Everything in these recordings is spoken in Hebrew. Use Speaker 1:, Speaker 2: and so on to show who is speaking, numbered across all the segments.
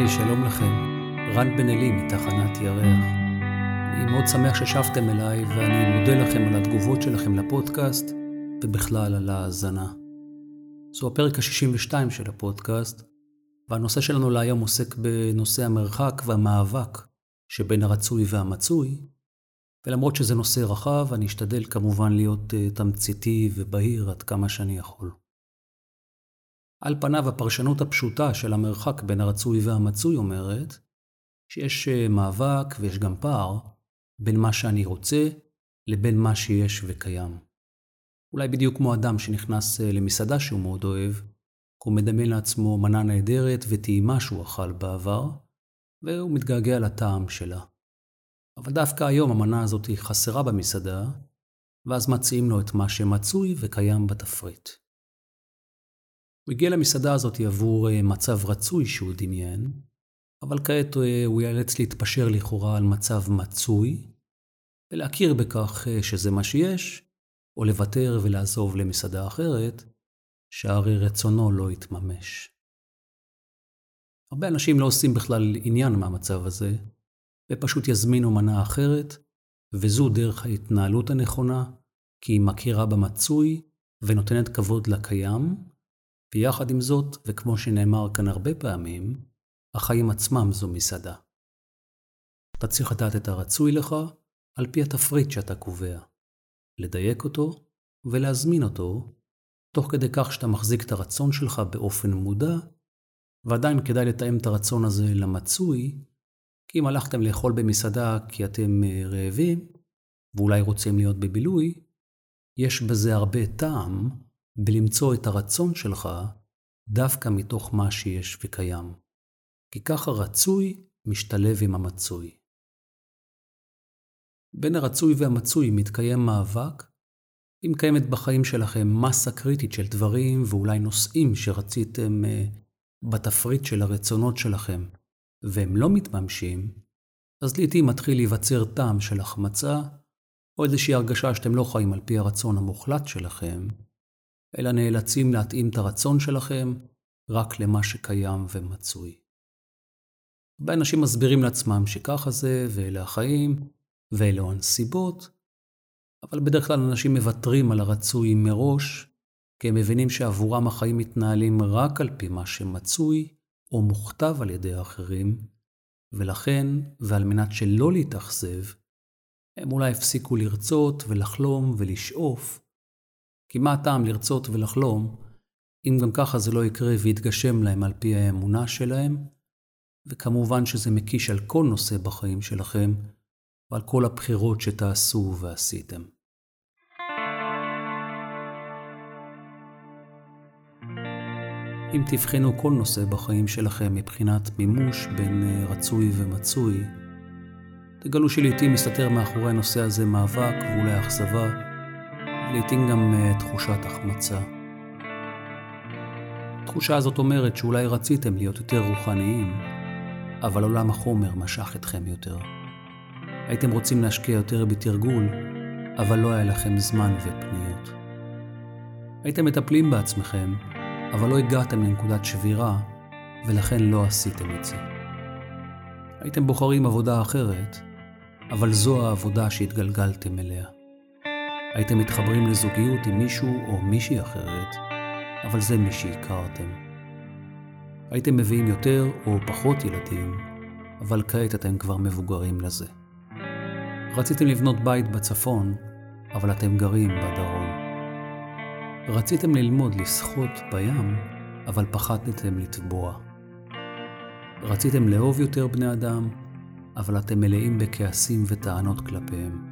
Speaker 1: היי, שלום לכם. רן בן אלי מתחנת ירח. אני מאוד שמח ששבתם אליי, ואני מודה לכם על התגובות שלכם לפודקאסט, ובכלל על ההאזנה. זו הפרק ה-62 של הפודקאסט, והנושא שלנו להיום עוסק בנושא המרחק והמאבק שבין הרצוי והמצוי, ולמרות שזה נושא רחב, אני אשתדל כמובן להיות אה, תמציתי ובהיר עד כמה שאני יכול. על פניו הפרשנות הפשוטה של המרחק בין הרצוי והמצוי אומרת שיש אה, מאבק ויש גם פער בין מה שאני רוצה לבין מה שיש וקיים. אולי בדיוק כמו אדם שנכנס אה, למסעדה שהוא מאוד אוהב, הוא מדמיין לעצמו מנה נהדרת וטעימה שהוא אכל בעבר, והוא מתגעגע לטעם שלה. אבל דווקא היום המנה הזאת חסרה במסעדה, ואז מציעים לו את מה שמצוי וקיים בתפריט. הוא הגיע למסעדה הזאת עבור אה, מצב רצוי שהוא דמיין, אבל כעת אה, הוא ייאלץ להתפשר לכאורה על מצב מצוי, ולהכיר בכך אה, שזה מה שיש, או לוותר ולעזוב למסעדה אחרת, שהרי רצונו לא יתממש. הרבה אנשים לא עושים בכלל עניין מהמצב הזה, ופשוט יזמינו מנה אחרת, וזו דרך ההתנהלות הנכונה, כי היא מכירה במצוי ונותנת כבוד לקיים, ויחד עם זאת, וכמו שנאמר כאן הרבה פעמים, החיים עצמם זו מסעדה. אתה צריך לדעת את הרצוי לך על פי התפריט שאתה קובע, לדייק אותו ולהזמין אותו, תוך כדי כך שאתה מחזיק את הרצון שלך באופן מודע, ועדיין כדאי לתאם את הרצון הזה למצוי, כי אם הלכתם לאכול במסעדה כי אתם אה, רעבים, ואולי רוצים להיות בבילוי, יש בזה הרבה טעם בלמצוא את הרצון שלך דווקא מתוך מה שיש וקיים. כי ככה רצוי משתלב עם המצוי. בין הרצוי והמצוי מתקיים מאבק, אם קיימת בחיים שלכם מסה קריטית של דברים ואולי נושאים שרציתם uh, בתפריט של הרצונות שלכם, והם לא מתממשים, אז לעתים מתחיל להיווצר טעם של החמצה, או איזושהי הרגשה שאתם לא חיים על פי הרצון המוחלט שלכם, אלא נאלצים להתאים את הרצון שלכם רק למה שקיים ומצוי. הרבה אנשים מסבירים לעצמם שככה זה, ואלה החיים, ואלו הנסיבות, אבל בדרך כלל אנשים מוותרים על הרצוי מראש, כי הם מבינים שעבורם החיים מתנהלים רק על פי מה שמצוי או מוכתב על ידי האחרים, ולכן, ועל מנת שלא להתאכזב, הם אולי הפסיקו לרצות ולחלום ולשאוף, כי מה הטעם לרצות ולחלום, אם גם ככה זה לא יקרה ויתגשם להם על פי האמונה שלהם, וכמובן שזה מקיש על כל נושא בחיים שלכם, ועל כל הבחירות שתעשו ועשיתם. אם תבחנו כל נושא בחיים שלכם מבחינת מימוש בין אה, רצוי ומצוי, תגלו שלעיתים מסתתר מאחורי הנושא הזה מאבק ואולי אכזבה, לעתים גם uh, תחושת החמצה. התחושה הזאת אומרת שאולי רציתם להיות יותר רוחניים, אבל עולם החומר משך אתכם יותר. הייתם רוצים להשקיע יותר בתרגול, אבל לא היה לכם זמן ופניות. הייתם מטפלים בעצמכם, אבל לא הגעתם לנקודת שבירה, ולכן לא עשיתם את זה. הייתם בוחרים עבודה אחרת, אבל זו העבודה שהתגלגלתם אליה. הייתם מתחברים לזוגיות עם מישהו או מישהי אחרת, אבל זה מי שהכרתם. הייתם מביאים יותר או פחות ילדים, אבל כעת אתם כבר מבוגרים לזה. רציתם לבנות בית בצפון, אבל אתם גרים בדרום. רציתם ללמוד לשחות בים, אבל פחדתם לטבוע. רציתם לאהוב יותר בני אדם, אבל אתם מלאים בכעסים וטענות כלפיהם.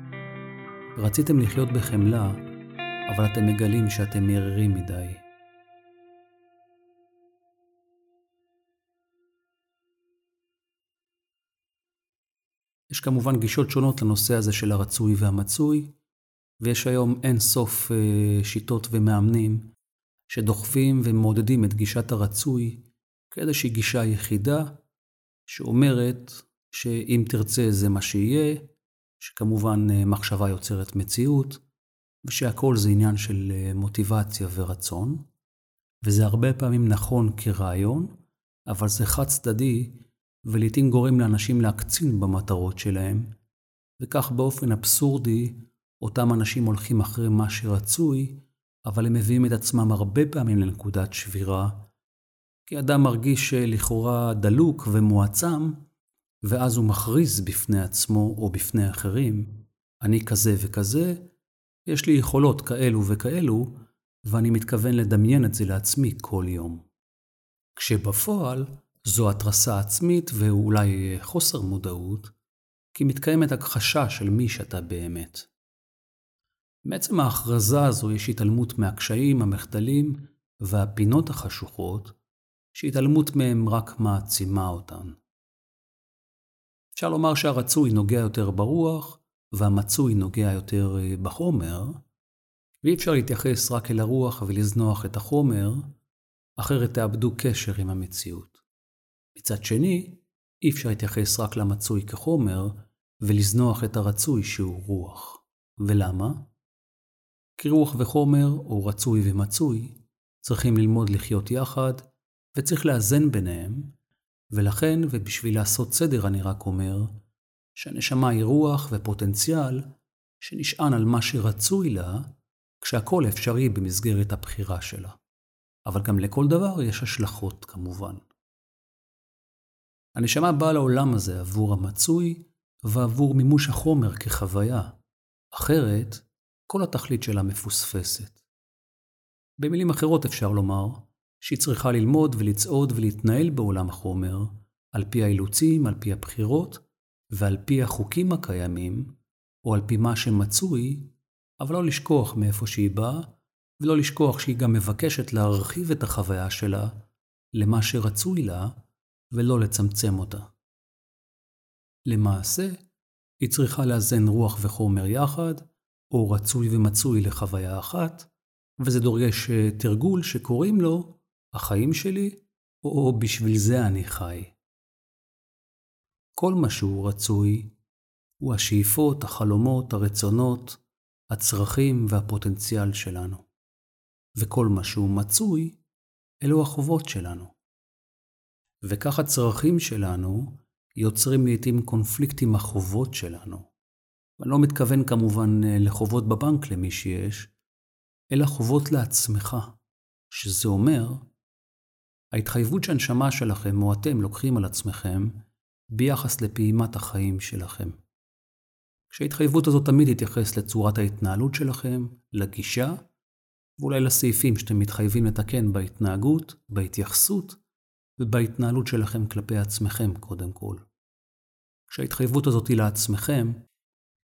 Speaker 1: רציתם לחיות בחמלה, אבל אתם מגלים שאתם מררים מדי. יש כמובן גישות שונות לנושא הזה של הרצוי והמצוי, ויש היום אין סוף אה, שיטות ומאמנים שדוחפים ומעודדים את גישת הרצוי כאיזושהי גישה יחידה שאומרת שאם תרצה זה מה שיהיה, שכמובן אה, מחשבה יוצרת מציאות, ושהכל זה עניין של אה, מוטיבציה ורצון, וזה הרבה פעמים נכון כרעיון, אבל זה חד צדדי ולעיתים גורם לאנשים להקצין במטרות שלהם, וכך באופן אבסורדי, אותם אנשים הולכים אחרי מה שרצוי, אבל הם מביאים את עצמם הרבה פעמים לנקודת שבירה, כי אדם מרגיש לכאורה דלוק ומועצם, ואז הוא מכריז בפני עצמו או בפני אחרים, אני כזה וכזה, יש לי יכולות כאלו וכאלו, ואני מתכוון לדמיין את זה לעצמי כל יום. כשבפועל זו התרסה עצמית ואולי חוסר מודעות, כי מתקיימת הכחשה של מי שאתה באמת. מעצם ההכרזה הזו יש התעלמות מהקשיים, המחדלים והפינות החשוכות, שהתעלמות מהם רק מעצימה אותן. אפשר לומר שהרצוי נוגע יותר ברוח, והמצוי נוגע יותר אה, בחומר, ואי אפשר להתייחס רק אל הרוח ולזנוח את החומר, אחרת תאבדו קשר עם המציאות. מצד שני, אי אפשר להתייחס רק למצוי כחומר, ולזנוח את הרצוי שהוא רוח. ולמה? כי רוח וחומר, או רצוי ומצוי, צריכים ללמוד לחיות יחד, וצריך לאזן ביניהם, ולכן, ובשביל לעשות סדר אני רק אומר, שהנשמה היא רוח ופוטנציאל שנשען על מה שרצוי לה, כשהכל אפשרי במסגרת הבחירה שלה. אבל גם לכל דבר יש השלכות כמובן. הנשמה באה לעולם הזה עבור המצוי ועבור מימוש החומר כחוויה. אחרת, כל התכלית שלה מפוספסת. במילים אחרות אפשר לומר שהיא צריכה ללמוד ולצעוד ולהתנהל בעולם החומר, על פי האילוצים, על פי הבחירות, ועל פי החוקים הקיימים, או על פי מה שמצוי, אבל לא לשכוח מאיפה שהיא באה, ולא לשכוח שהיא גם מבקשת להרחיב את החוויה שלה למה שרצוי לה, ולא לצמצם אותה. למעשה, היא צריכה לאזן רוח וחומר יחד, או רצוי ומצוי לחוויה אחת, וזה דורש אה, תרגול שקוראים לו החיים שלי, או בשביל זה אני חי. כל מה שהוא רצוי הוא השאיפות, החלומות, הרצונות, הצרכים והפוטנציאל שלנו. וכל מה שהוא מצוי, אלו החובות שלנו. וכך הצרכים שלנו יוצרים לעתים קונפליקט עם החובות שלנו. אני לא מתכוון כמובן אה, לחובות בבנק למי שיש, אלא חובות לעצמך, שזה אומר, ההתחייבות שהנשמה שלכם או אתם לוקחים על עצמכם ביחס לפעימת החיים שלכם. כשההתחייבות הזאת תמיד תתייחס לצורת ההתנהלות שלכם, לגישה, ואולי לסעיפים שאתם מתחייבים לתקן בהתנהגות, בהתייחסות ובהתנהלות שלכם כלפי עצמכם קודם כל. כשההתחייבות הזאת היא לעצמכם,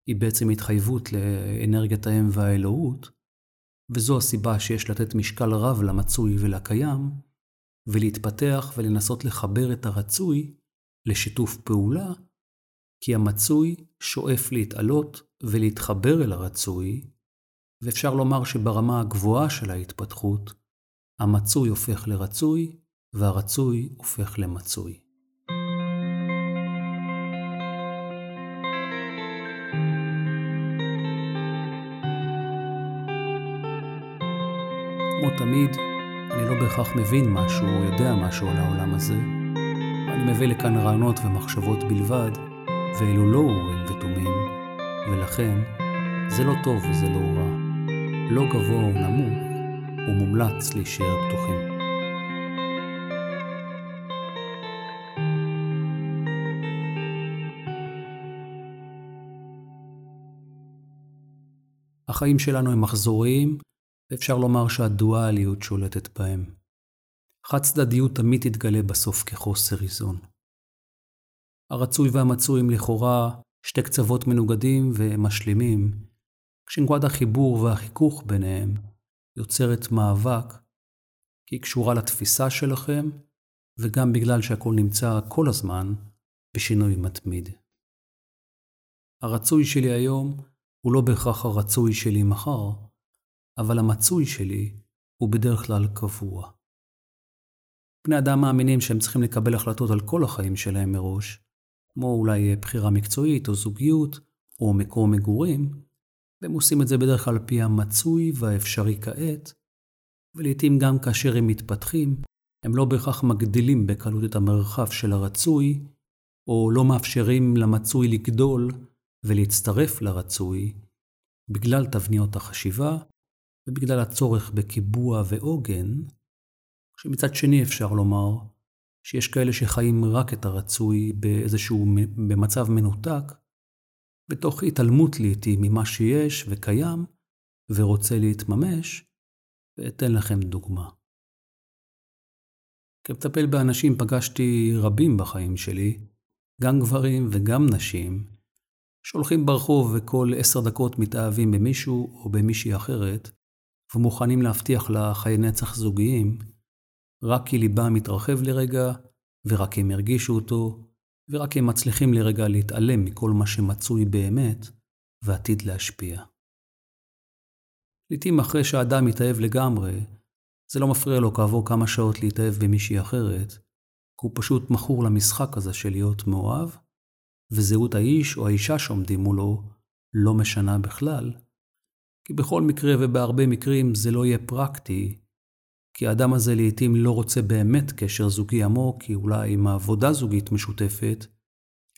Speaker 1: היא בעצם התחייבות לאנרגיית האם והאלוהות, וזו הסיבה שיש לתת משקל רב למצוי ולקיים, ולהתפתח ולנסות לחבר את הרצוי לשיתוף פעולה, כי המצוי שואף להתעלות ולהתחבר אל הרצוי, ואפשר לומר שברמה הגבוהה של ההתפתחות, המצוי הופך לרצוי והרצוי הופך למצוי. כמו תמיד, אני לא בהכרח מבין משהו או יודע משהו על העולם הזה. אני מביא לכאן רעיונות ומחשבות בלבד, ואלו לא אורים ותומים, ולכן זה לא טוב וזה לא רע. לא גבוה או נמוך, ומומלץ להישאר פתוחים. החיים שלנו הם מחזוריים, ואפשר לומר שהדואליות שולטת בהם. חד צדדיות תמיד תתגלה בסוף כחוסר איזון. הרצוי והמצוי הם לכאורה שתי קצוות מנוגדים ומשלימים, כשנקודת החיבור והחיכוך ביניהם יוצרת מאבק, כי היא קשורה לתפיסה שלכם, וגם בגלל שהכל נמצא כל הזמן בשינוי מתמיד. הרצוי שלי היום הוא לא בהכרח הרצוי שלי מחר, אבל המצוי שלי הוא בדרך כלל קבוע. בני אדם מאמינים שהם צריכים לקבל החלטות על כל החיים שלהם מראש, כמו אולי בחירה מקצועית או זוגיות או מקום מגורים, והם עושים את זה בדרך כלל על פי המצוי והאפשרי כעת, ולעיתים גם כאשר הם מתפתחים, הם לא בהכרח מגדילים בקלות את המרחב של הרצוי או לא מאפשרים למצוי לגדול ולהצטרף לרצוי בגלל תבניות החשיבה ובגלל הצורך בקיבוע ועוגן, שמצד שני אפשר לומר שיש כאלה שחיים רק את הרצוי באיזשהו, במצב מנותק, בתוך התעלמות לעתים ממה שיש וקיים ורוצה להתממש, ואתן לכם דוגמה. כמטפל באנשים פגשתי רבים בחיים שלי, גם גברים וגם נשים, שהולכים ברחוב וכל עשר דקות מתאהבים במישהו או במישהי אחרת, ומוכנים להבטיח לה חיי נצח זוגיים, רק כי ליבם מתרחב לרגע, ורק הם הרגישו אותו, ורק הם מצליחים לרגע להתעלם מכל מה שמצוי באמת, ועתיד להשפיע. לעתים אחרי שהאדם מתאהב לגמרי, זה לא מפריע לו כעבור כמה שעות להתאהב במישהי אחרת, כי הוא פשוט מכור למשחק הזה של להיות מאוהב, וזהות האיש או האישה שעומדים מולו לא משנה בכלל, כי בכל מקרה ובהרבה מקרים זה לא יהיה פרקטי, כי האדם הזה לעתים לא רוצה באמת קשר זוגי עמוק, כי אולי עם עבודה זוגית משותפת,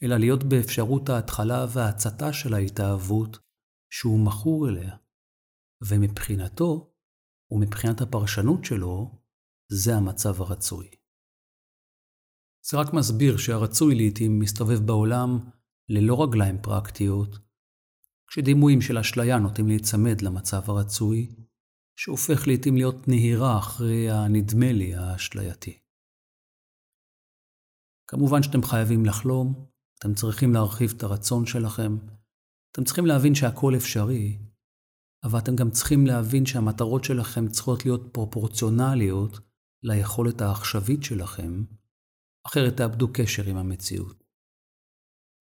Speaker 1: אלא להיות באפשרות ההתחלה וההצתה של ההתאהבות שהוא מכור אליה. ומבחינתו, ומבחינת הפרשנות שלו, זה המצב הרצוי. זה רק מסביר שהרצוי לעתים מסתובב בעולם ללא רגליים פרקטיות, כשדימויים של אשליה נוטים להיצמד למצב הרצוי, שהופך לעתים להיות נהירה אחרי הנדמה לי האשלייתי. כמובן שאתם חייבים לחלום, אתם צריכים להרחיב את הרצון שלכם, אתם צריכים להבין שהכל אפשרי, אבל אתם גם צריכים להבין שהמטרות שלכם צריכות להיות פרופורציונליות ליכולת העכשווית שלכם, אחרת תאבדו קשר עם המציאות.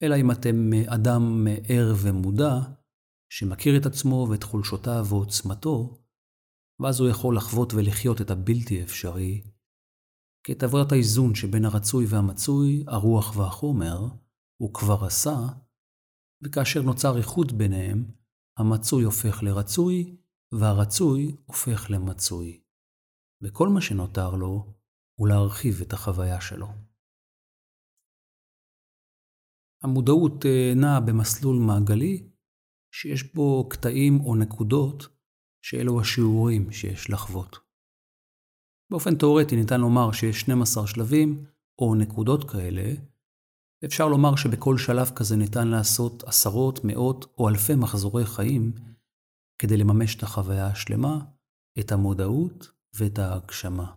Speaker 1: אלא אם אתם אדם ער ומודע, שמכיר את עצמו ואת חולשותיו ועוצמתו, ואז הוא יכול לחוות ולחיות את הבלתי אפשרי, כי את עבודת האיזון שבין הרצוי והמצוי, הרוח והחומר, הוא כבר עשה, וכאשר נוצר איחוד ביניהם, המצוי הופך לרצוי, והרצוי הופך למצוי. וכל מה שנותר לו הוא להרחיב את החוויה שלו. המודעות אה, נעה במסלול מעגלי, שיש בו קטעים או נקודות שאלו השיעורים שיש לחוות. באופן תאורטי ניתן לומר שיש 12 שלבים או נקודות כאלה, אפשר לומר שבכל שלב כזה ניתן לעשות עשרות, מאות או אלפי מחזורי חיים כדי לממש את החוויה השלמה, את המודעות ואת ההגשמה.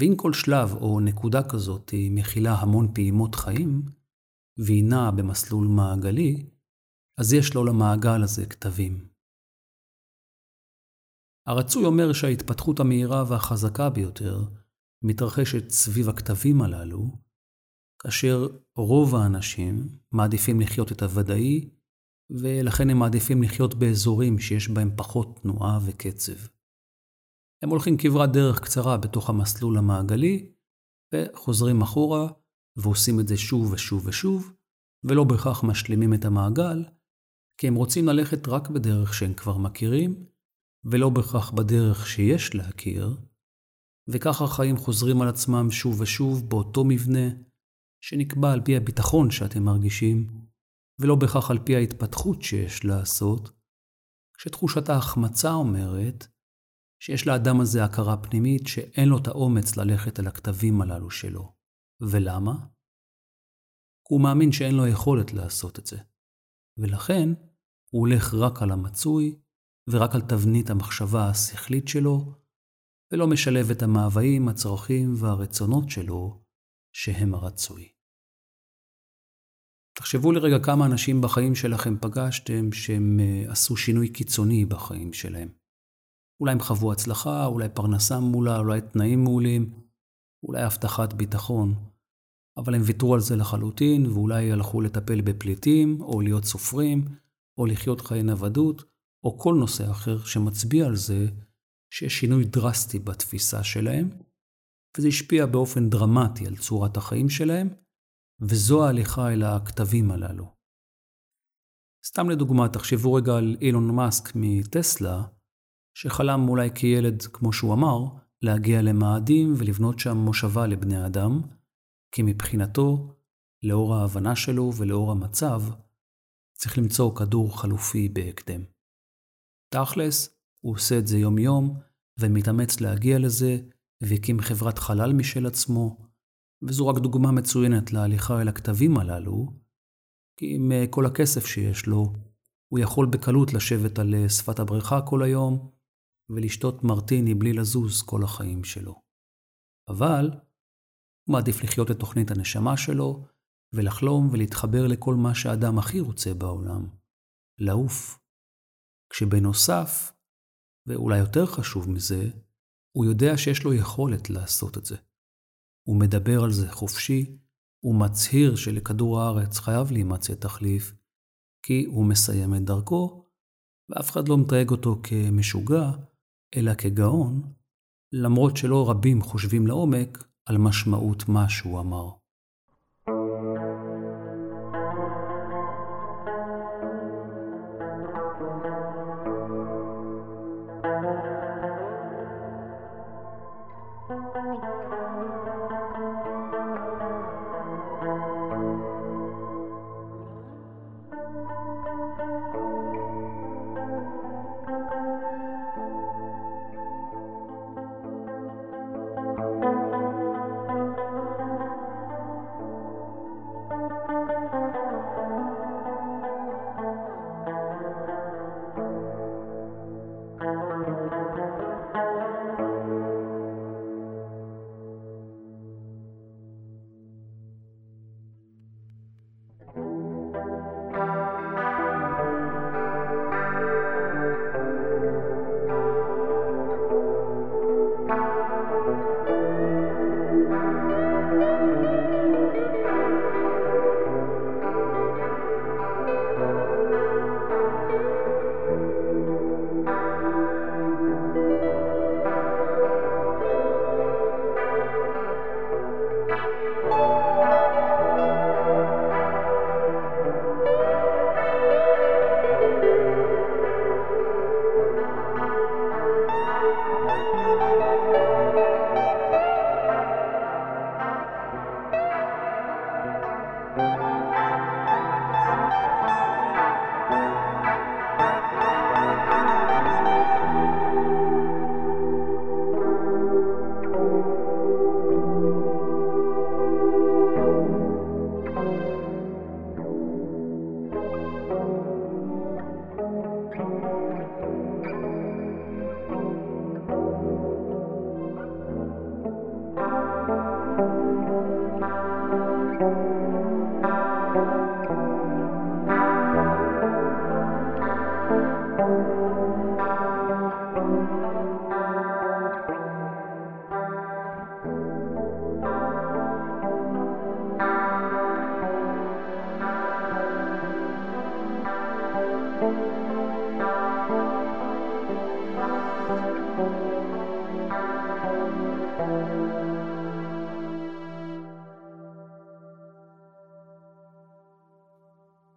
Speaker 1: ואם כל שלב או נקודה כזאת מכילה המון פעימות חיים, והיא נעה במסלול מעגלי, אז יש לו למעגל הזה כתבים. הרצוי אומר שההתפתחות המהירה והחזקה ביותר מתרחשת סביב הכתבים הללו, כאשר רוב האנשים מעדיפים לחיות את הוודאי, ולכן הם מעדיפים לחיות באזורים שיש בהם פחות תנועה וקצב. הם הולכים כברת דרך קצרה בתוך המסלול המעגלי, וחוזרים אחורה, ועושים את זה שוב ושוב ושוב, ולא בהכרח משלימים את המעגל, כי הם רוצים ללכת רק בדרך שהם כבר מכירים, ולא בהכרח בדרך שיש להכיר, וכך החיים חוזרים על עצמם שוב ושוב באותו מבנה, שנקבע על פי הביטחון שאתם מרגישים, ולא בהכרח על פי ההתפתחות שיש לעשות, כשתחושת ההחמצה אומרת שיש לאדם הזה הכרה פנימית שאין לו את האומץ ללכת על הכתבים הללו שלו. ולמה? הוא מאמין שאין לו יכולת לעשות את זה. ולכן הוא הולך רק על המצוי ורק על תבנית המחשבה השכלית שלו, ולא משלב את המאוויים, הצרכים והרצונות שלו, שהם הרצוי. תחשבו לרגע כמה אנשים בחיים שלכם פגשתם שהם אה, עשו שינוי קיצוני בחיים שלהם. אולי הם חוו הצלחה, אולי פרנסה מעולה, אולי תנאים מעולים, אולי הבטחת ביטחון, אבל הם ויתרו על זה לחלוטין, ואולי הלכו לטפל בפליטים, או להיות סופרים, או לחיות חיי נוודות, או כל נושא אחר שמצביע על זה שיש שינוי דרסטי בתפיסה שלהם, וזה השפיע באופן דרמטי על צורת החיים שלהם, וזו ההליכה אל הכתבים הללו. סתם לדוגמה, תחשבו רגע על אילון מאסק מטסלה, שחלם אולי כילד, כמו שהוא אמר, להגיע למאדים ולבנות שם מושבה לבני אדם, כי מבחינתו לאור ההבנה שלו ולאור המצב, צריך למצוא כדור חלופי בהקדם. תכלס, הוא עושה את זה יום-יום, ומתאמץ להגיע לזה, והקים חברת חלל משל עצמו, וזו רק דוגמה מצוינת להליכה אל הכתבים הללו, כי עם כל הכסף שיש לו, הוא יכול בקלות לשבת על אה, שפת הבריכה כל היום, ולשתות מרטיני בלי לזוז כל החיים שלו. אבל הוא מעדיף לחיות את תוכנית הנשמה שלו, ולחלום ולהתחבר לכל מה שהאדם הכי רוצה בעולם, לעוף. כשבנוסף, ואולי יותר חשוב מזה, הוא יודע שיש לו יכולת לעשות את זה. הוא מדבר על זה חופשי, הוא מצהיר שלכדור הארץ חייב להימצא תחליף, כי הוא מסיים את דרכו, ואף אחד לא מתייג אותו כמשוגע, אלא כגאון, למרות שלא רבים חושבים לעומק על משמעות מה שהוא אמר.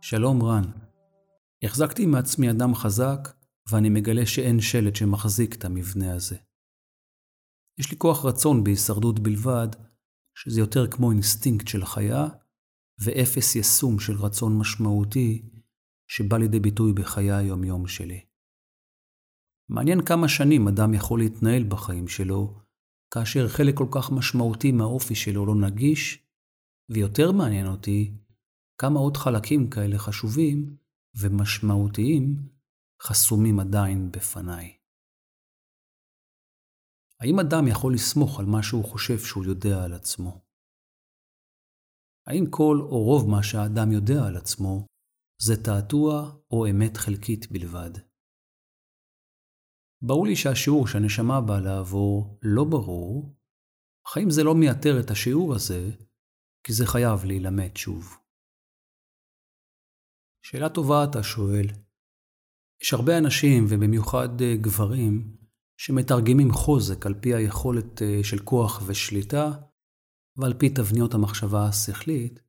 Speaker 1: שלום רן. החזקתי מעצמי אדם חזק, ואני מגלה שאין שלד שמחזיק את המבנה הזה. יש לי כוח רצון בהישרדות בלבד, שזה יותר כמו אינסטינקט של חיה, ואפס יישום של רצון משמעותי, שבא לידי ביטוי בחיי היומיום שלי. מעניין כמה שנים אדם יכול להתנהל בחיים שלו, כאשר חלק כל כך משמעותי מהאופי שלו לא נגיש, ויותר מעניין אותי, כמה עוד חלקים כאלה חשובים ומשמעותיים חסומים עדיין בפניי. האם אדם יכול לסמוך על מה שהוא חושב שהוא יודע על עצמו? האם כל או רוב מה שהאדם יודע על עצמו זה תעתוע או אמת חלקית בלבד? ברור לי שהשיעור שהנשמה באה לעבור לא ברור, אך האם זה לא מייתר את השיעור הזה, כי זה חייב להילמד שוב. שאלה טובה אתה שואל. יש הרבה אנשים, ובמיוחד אה, גברים, שמתרגמים חוזק על פי היכולת אה, של כוח ושליטה, ועל פי תבניות המחשבה השכלית,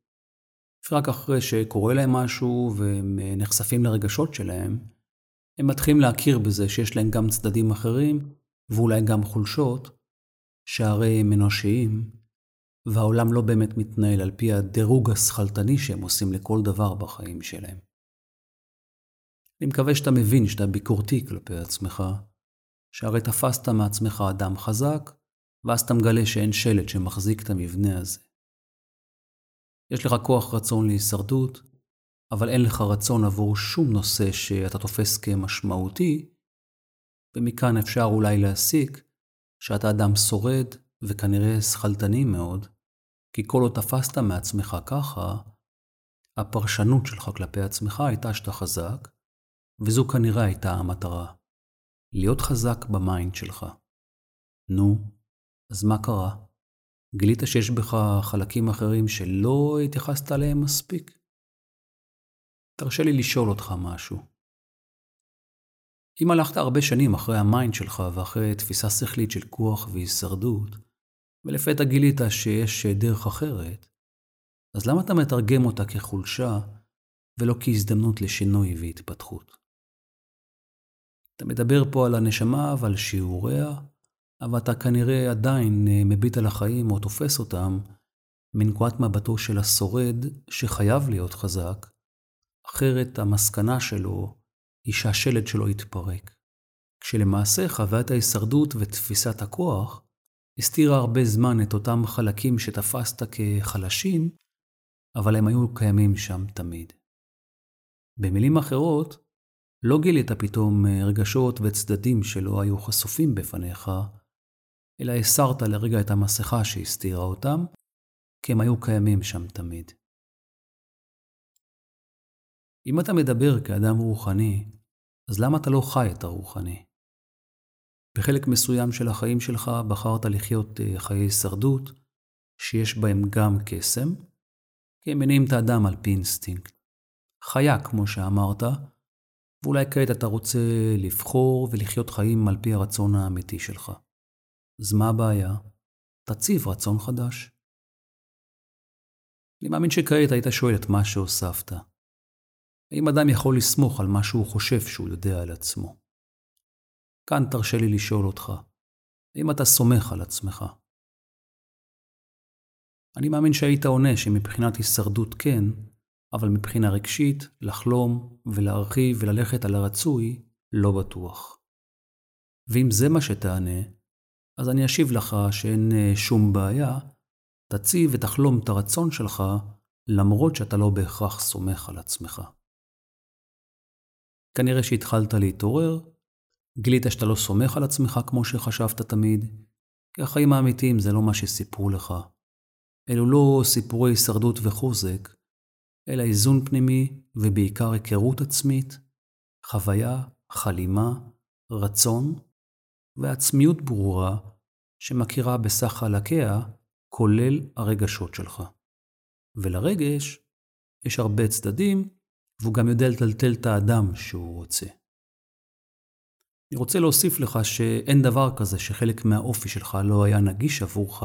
Speaker 1: ורק אחרי שקורה להם משהו והם אה, נחשפים לרגשות שלהם, הם מתחילים להכיר בזה שיש להם גם צדדים אחרים, ואולי גם חולשות, שהרי הם אנושיים, והעולם לא באמת מתנהל על פי הדירוג השכלתני שהם עושים לכל דבר בחיים שלהם. אני מקווה שאתה מבין שאתה ביקורתי כלפי עצמך, שהרי תפסת מעצמך אדם חזק, ואז אתה מגלה שאין שלט שמחזיק את המבנה הזה. יש לך כוח רצון להישרדות, אבל אין לך רצון עבור שום נושא שאתה תופס כמשמעותי, ומכאן אפשר אולי להסיק שאתה אדם שורד וכנראה שכלתני מאוד, כי כל עוד תפסת מעצמך ככה, הפרשנות שלך כלפי עצמך הייתה שאתה חזק, וזו כנראה הייתה המטרה. להיות חזק ב mind שלך. נו, אז מה קרה? גילית שיש בך חלקים אחרים שלא התייחסת אליהם מספיק? תרשה לי לשאול אותך משהו. אם הלכת הרבה שנים אחרי ה mind שלך ואחרי תפיסה שכלית של כוח והישרדות, ולפתע גילית שיש דרך אחרת, אז למה אתה מתרגם אותה כחולשה ולא כהזדמנות לשינוי והתפתחות? אתה מדבר פה על הנשמה ועל שיעוריה, אבל אתה כנראה עדיין אה, מביט על החיים או תופס אותם מנקודת מבטו של השורד שחייב להיות חזק, אחרת המסקנה שלו היא שהשלד שלו יתפרק. כשלמעשה חוויית ההישרדות ותפיסת הכוח הסתירה הרבה זמן את אותם חלקים שתפסת כחלשים, אבל הם היו קיימים שם תמיד. במילים אחרות, לא גילית פתאום אה, רגשות וצדדים שלא היו חשופים בפניך, אלא הסרת לרגע את המסכה שהסתירה אותם, כי הם היו קיימים שם תמיד. אם אתה מדבר כאדם רוחני, אז למה אתה לא חי את הרוחני? בחלק מסוים של החיים שלך בחרת לחיות אה, חיי הישרדות, שיש בהם גם קסם, כי הם מניעים את האדם על פי אינסטינקט. חיה, כמו שאמרת, ואולי כעת אתה רוצה לבחור ולחיות חיים על פי הרצון האמיתי שלך. אז מה הבעיה? תציב רצון חדש. אני מאמין שכעת היית שואל את מה שהוספת. האם אדם יכול לסמוך על מה שהוא חושב שהוא יודע על עצמו? כאן תרשה לי לשאול אותך, האם אתה סומך על עצמך? אני מאמין שהיית עונה שמבחינת הישרדות כן, אבל מבחינה רגשית, לחלום ולהרחיב וללכת על הרצוי, לא בטוח. ואם זה מה שתענה, אז אני אשיב לך שאין אה, שום בעיה, תציב ותחלום את הרצון שלך, למרות שאתה לא בהכרח סומך על עצמך. כנראה שהתחלת להתעורר, גילית שאתה לא סומך על עצמך כמו שחשבת תמיד, כי החיים האמיתיים זה לא מה שסיפרו לך. אלו לא סיפורי הישרדות וחוזק, אלא איזון פנימי ובעיקר היכרות עצמית, חוויה, חלימה, רצון ועצמיות ברורה שמכירה בסך חלקיה, כולל הרגשות שלך. ולרגש יש הרבה צדדים, והוא גם יודע לטלטל את האדם שהוא רוצה. אני רוצה להוסיף לך שאין דבר כזה שחלק מהאופי שלך לא היה נגיש עבורך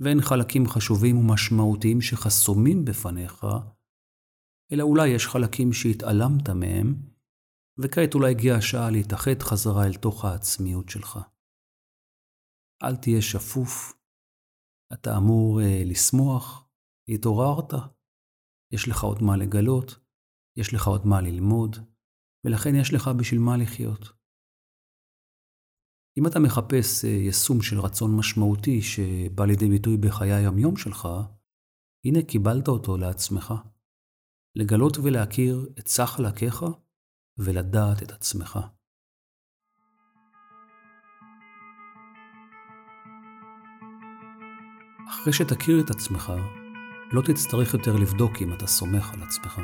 Speaker 1: ואין חלקים חשובים ומשמעותיים שחסומים בפניך, אלא אולי יש חלקים שהתעלמת מהם, וכעת אולי הגיעה השעה להתאחד חזרה אל תוך העצמיות שלך. אל תהיה שפוף, אתה אמור uh, לשמוח, התעוררת, יש לך עוד מה לגלות, יש לך עוד מה ללמוד, ולכן יש לך בשביל מה לחיות. אם אתה מחפש אה, יישום של רצון משמעותי שבא לידי ביטוי בחיי היומיום שלך, הנה קיבלת אותו לעצמך. לגלות ולהכיר את סך חלקיך ולדעת את עצמך. אחרי שתכיר את עצמך, לא תצטרך יותר לבדוק אם אתה סומך על עצמך.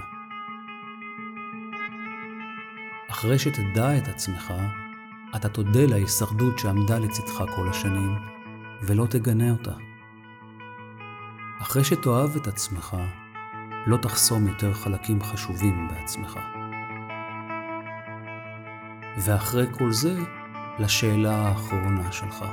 Speaker 1: אחרי שתדע את עצמך, אתה תודה להישרדות שעמדה לצדך כל השנים, ולא תגנה אותה. אחרי שתאהב את עצמך, לא תחסום יותר חלקים חשובים בעצמך. ואחרי כל זה, לשאלה האחרונה שלך.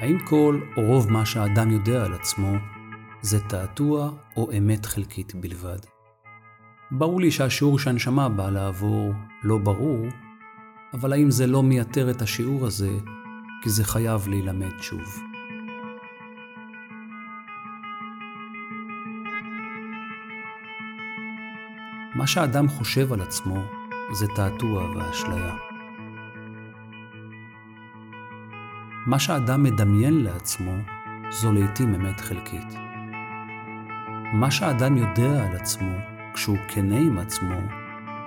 Speaker 1: האם כל או רוב מה שהאדם יודע על עצמו זה תעתוע או אמת חלקית בלבד? ברור לי שהשיעור שהנשמה באה לעבור לא ברור, אבל האם זה לא מייתר את השיעור הזה, כי זה חייב להילמד שוב. מה שהאדם חושב על עצמו זה תעתוע ואשליה. מה שאדם מדמיין לעצמו זו לעתים אמת חלקית. מה שאדם יודע על עצמו כשהוא כנה עם עצמו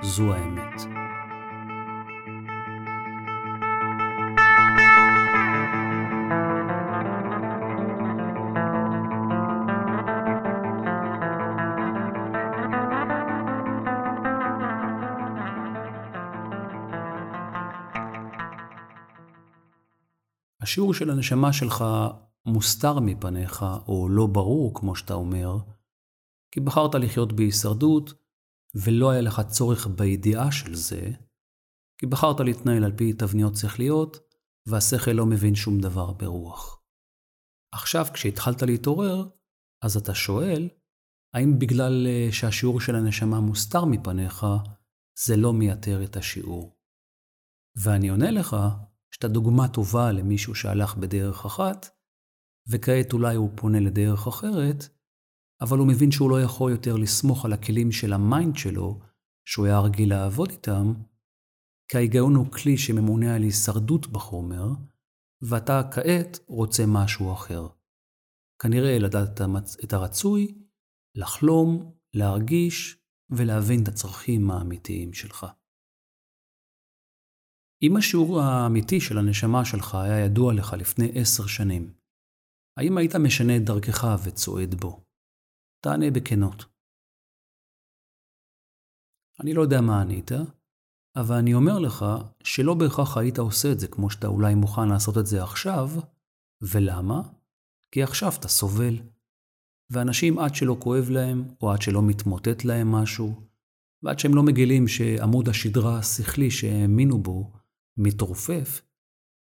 Speaker 1: זו האמת. השיעור של הנשמה שלך מוסתר מפניך, או לא ברור, כמו שאתה אומר, כי בחרת לחיות בהישרדות, ולא היה לך צורך בידיעה של זה, כי בחרת להתנהל על פי תבניות שכליות, והשכל לא מבין שום דבר ברוח. עכשיו, כשהתחלת להתעורר, אז אתה שואל, האם בגלל אה, שהשיעור של הנשמה מוסתר מפניך, זה לא מייתר את השיעור? ואני עונה לך, שאתה דוגמה טובה למישהו שהלך בדרך אחת, וכעת אולי הוא פונה לדרך אחרת, אבל הוא מבין שהוא לא יכול יותר לסמוך על הכלים של ה mind שלו, שהוא היה רגיל לעבוד איתם, כי ההיגיון הוא כלי שממונה על הישרדות בחומר, ואתה כעת רוצה משהו אחר. כנראה לדעת את הרצוי, לחלום, להרגיש ולהבין את הצרכים האמיתיים שלך. אם השיעור האמיתי של הנשמה שלך היה ידוע לך לפני עשר שנים, האם היית משנה את דרכך וצועד בו? תענה בכנות. אני לא יודע מה ענית, אבל אני אומר לך שלא בהכרח היית עושה את זה כמו שאתה אולי מוכן לעשות את זה עכשיו, ולמה? כי עכשיו אתה סובל. ואנשים עד שלא כואב להם, או עד שלא מתמוטט להם משהו, ועד שהם לא מגלים שעמוד השדרה השכלי שהאמינו בו מתרופף,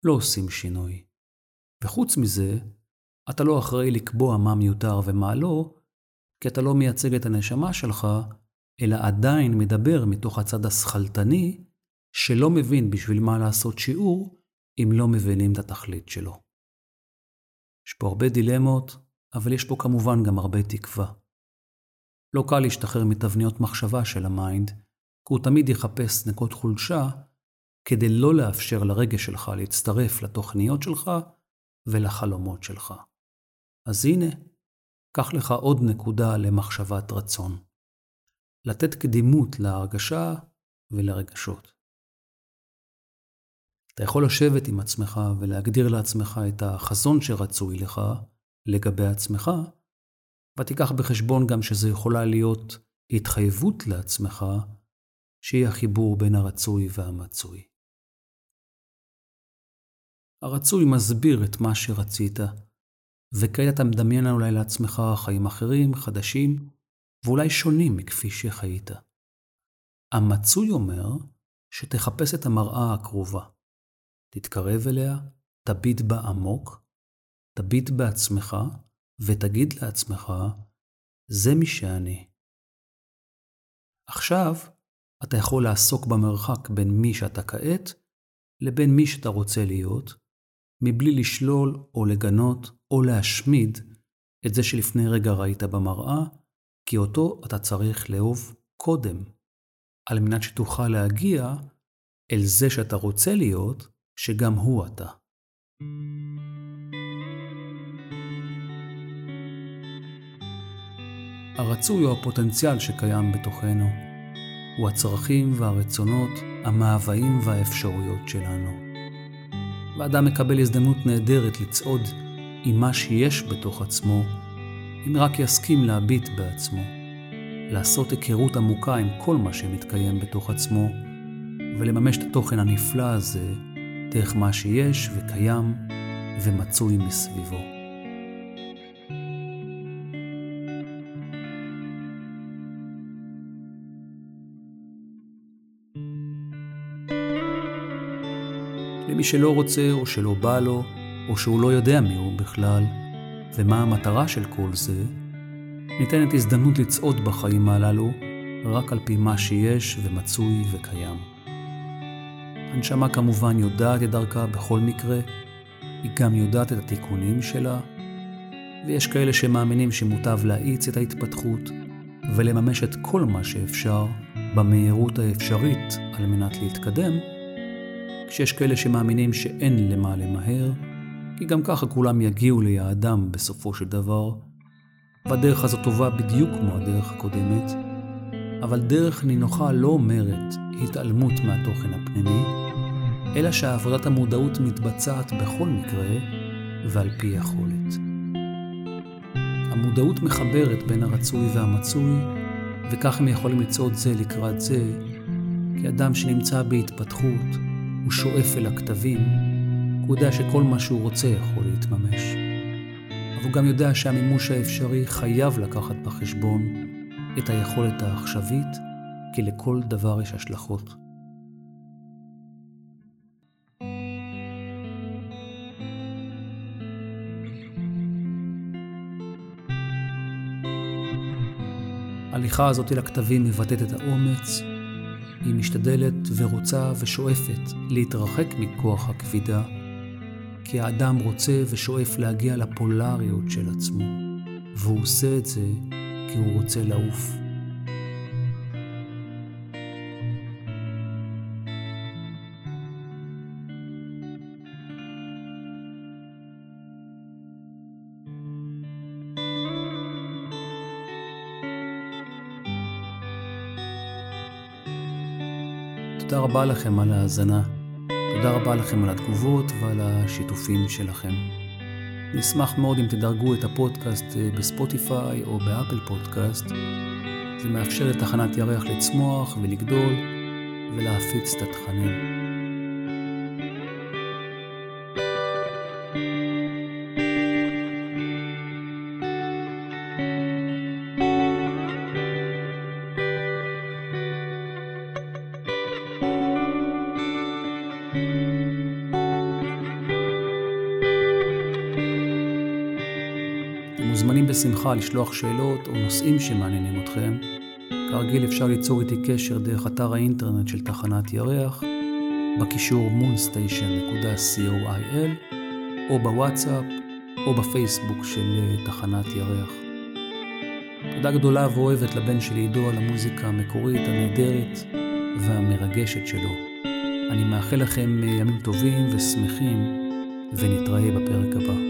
Speaker 1: לא עושים שינוי. וחוץ מזה, אתה לא אחראי לקבוע מה מיותר ומה לא, כי אתה לא מייצג את הנשמה שלך, אלא עדיין מדבר מתוך הצד השכלתני, שלא מבין בשביל מה לעשות שיעור, אם לא מבינים את התכלית שלו. יש פה הרבה דילמות, אבל יש פה כמובן גם הרבה תקווה. לא קל להשתחרר מתבניות מחשבה של ה mind, כי הוא תמיד יחפש נקות חולשה כדי לא לאפשר לרגש שלך להצטרף לתוכניות שלך ולחלומות שלך. אז הנה, קח לך עוד נקודה למחשבת רצון. לתת קדימות להרגשה ולרגשות. אתה יכול לשבת עם עצמך ולהגדיר לעצמך את החזון שרצוי לך לגבי עצמך, ותיקח בחשבון גם שזו יכולה להיות התחייבות לעצמך, שהיא החיבור בין הרצוי והמצוי. הרצוי מסביר את מה שרצית, וכעת אתה מדמיין אולי לעצמך חיים אחרים, חדשים, ואולי שונים מכפי שחיית. המצוי אומר שתחפש את המראה הקרובה. תתקרב אליה, תביט בה עמוק, תביט בעצמך, ותגיד לעצמך, זה מי שאני. עכשיו, אתה יכול לעסוק במרחק בין מי שאתה כעת לבין מי שאתה רוצה להיות, מבלי לשלול או לגנות או להשמיד את זה שלפני רגע ראית במראה, כי אותו אתה צריך לאהוב קודם, על מנת שתוכל להגיע אל זה שאתה רוצה להיות, שגם הוא אתה. הרצוי הוא הפוטנציאל שקיים בתוכנו. הוא הצרכים והרצונות, המאוויים והאפשרויות שלנו. ואדם מקבל הזדמנות נהדרת לצעוד עם מה שיש בתוך עצמו, אם רק יסכים להביט בעצמו, לעשות היכרות עמוקה עם כל מה שמתקיים בתוך עצמו, ולממש את התוכן הנפלא הזה דרך מה שיש וקיים ומצוי מסביבו. למי שלא רוצה או שלא בא לו, או שהוא לא יודע מי הוא בכלל, ומה המטרה של כל זה, ניתנת הזדמנות לצעוד בחיים הללו רק על פי מה שיש ומצוי וקיים. הנשמה כמובן יודעת את דרכה בכל מקרה, היא גם יודעת את התיקונים שלה, ויש כאלה שמאמינים שמוטב להאיץ את ההתפתחות ולממש את כל מה שאפשר במהירות האפשרית על מנת להתקדם, כשיש כאלה שמאמינים שאין למה למהר, כי גם ככה כולם יגיעו ליעדם בסופו של דבר, והדרך הזו טובה בדיוק כמו הדרך הקודמת, אבל דרך נינוחה לא אומרת התעלמות מהתוכן הפנימי, אלא שעבודת המודעות מתבצעת בכל מקרה ועל פי יכולת. המודעות מחברת בין הרצוי והמצוי, וכך הם יכולים לצעוד זה לקראת זה, כי אדם שנמצא בהתפתחות, הוא שואף אל הכתבים, הוא יודע שכל מה שהוא רוצה יכול להתממש. אבל הוא גם יודע שהמימוש האפשרי חייב לקחת בחשבון את היכולת העכשווית, כי לכל דבר יש השלכות. ההליכה הזאת לכתבים מבטאת את האומץ, היא משתדלת ורוצה ושואפת להתרחק מכוח הכבידה, כי האדם רוצה ושואף להגיע לפולריות של עצמו, והוא עושה את זה כי הוא רוצה לעוף. תודה רבה לכם על ההאזנה. תודה רבה לכם על התגובות ועל השיתופים שלכם. נשמח מאוד אם תדרגו את הפודקאסט אה, בספוטיפיי או באפל פודקאסט. זה מאפשר לתחנת ירח לצמוח ולגדול ולהפיץ את התכנים. בשמחה לשלוח שאלות או נושאים שמעניינים אתכם. כרגיל אפשר ליצור איתי קשר דרך אתר האינטרנט של תחנת ירח, בקישור moonstation.coil, או בוואטסאפ, או בפייסבוק של אה, תחנת ירח. תודה גדולה ואוהבת לבן שלי עידו על המוזיקה המקורית, הנהדרת והמרגשת שלו. אני מאחל לכם אה, ימים טובים ושמחים, ונתראה בפרק הבא.